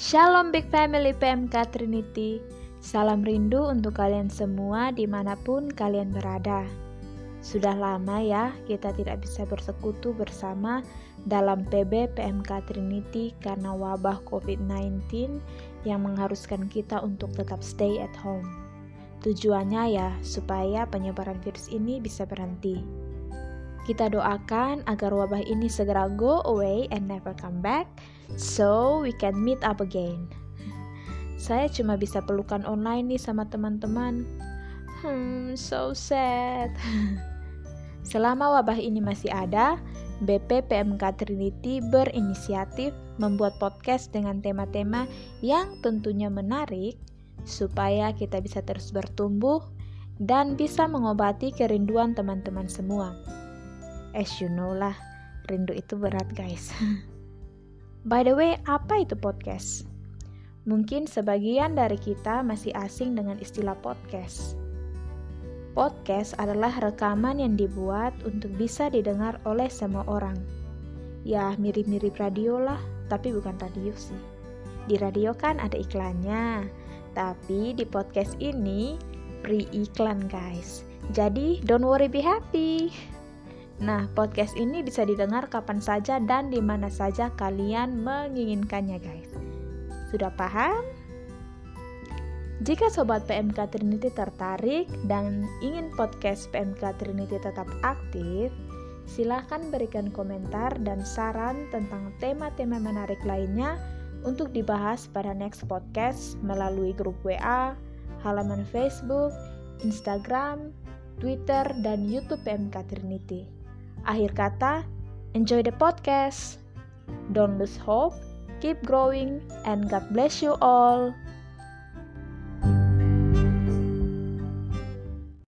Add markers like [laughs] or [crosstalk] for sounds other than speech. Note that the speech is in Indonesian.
Shalom Big Family PMK Trinity. Salam rindu untuk kalian semua di mana pun kalian berada. Sudah lama ya kita tidak bisa bersekutu bersama dalam PB PMK Trinity karena wabah COVID-19 yang mengharuskan kita untuk tetap stay at home. Tujuannya ya supaya penyebaran virus ini bisa berhenti. Kita doakan agar wabah ini segera go away and never come back, so we can meet up again. Saya cuma bisa pelukan online nih sama teman-teman. Hmm, so sad. [laughs] Selama wabah ini masih ada, BP PMK Trinity berinisiatif membuat podcast dengan tema-tema yang tentunya menarik supaya kita bisa terus bertumbuh dan bisa mengobati kerinduan teman-teman semua. As you know lah, rindu itu berat guys. [laughs] By the way, apa itu podcast? Mungkin sebagian dari kita masih asing dengan istilah podcast. Podcast adalah rekaman yang dibuat untuk bisa didengar oleh semua orang. Ya, mirip-mirip radio lah, tapi bukan radio sih. Di radio kan ada iklannya, tapi di podcast ini free iklan guys. Jadi, don't worry, be happy. Nah, podcast ini bisa didengar kapan saja dan di mana saja kalian menginginkannya, guys. Sudah paham? Jika sobat PMK Trinity tertarik dan ingin podcast PMK Trinity tetap aktif, silahkan berikan komentar dan saran tentang tema-tema menarik lainnya untuk dibahas pada next podcast melalui grup WA, halaman Facebook, Instagram, Twitter, dan YouTube PMK Trinity. Akhir kata, enjoy the podcast. Don't lose hope, keep growing, and God bless you all.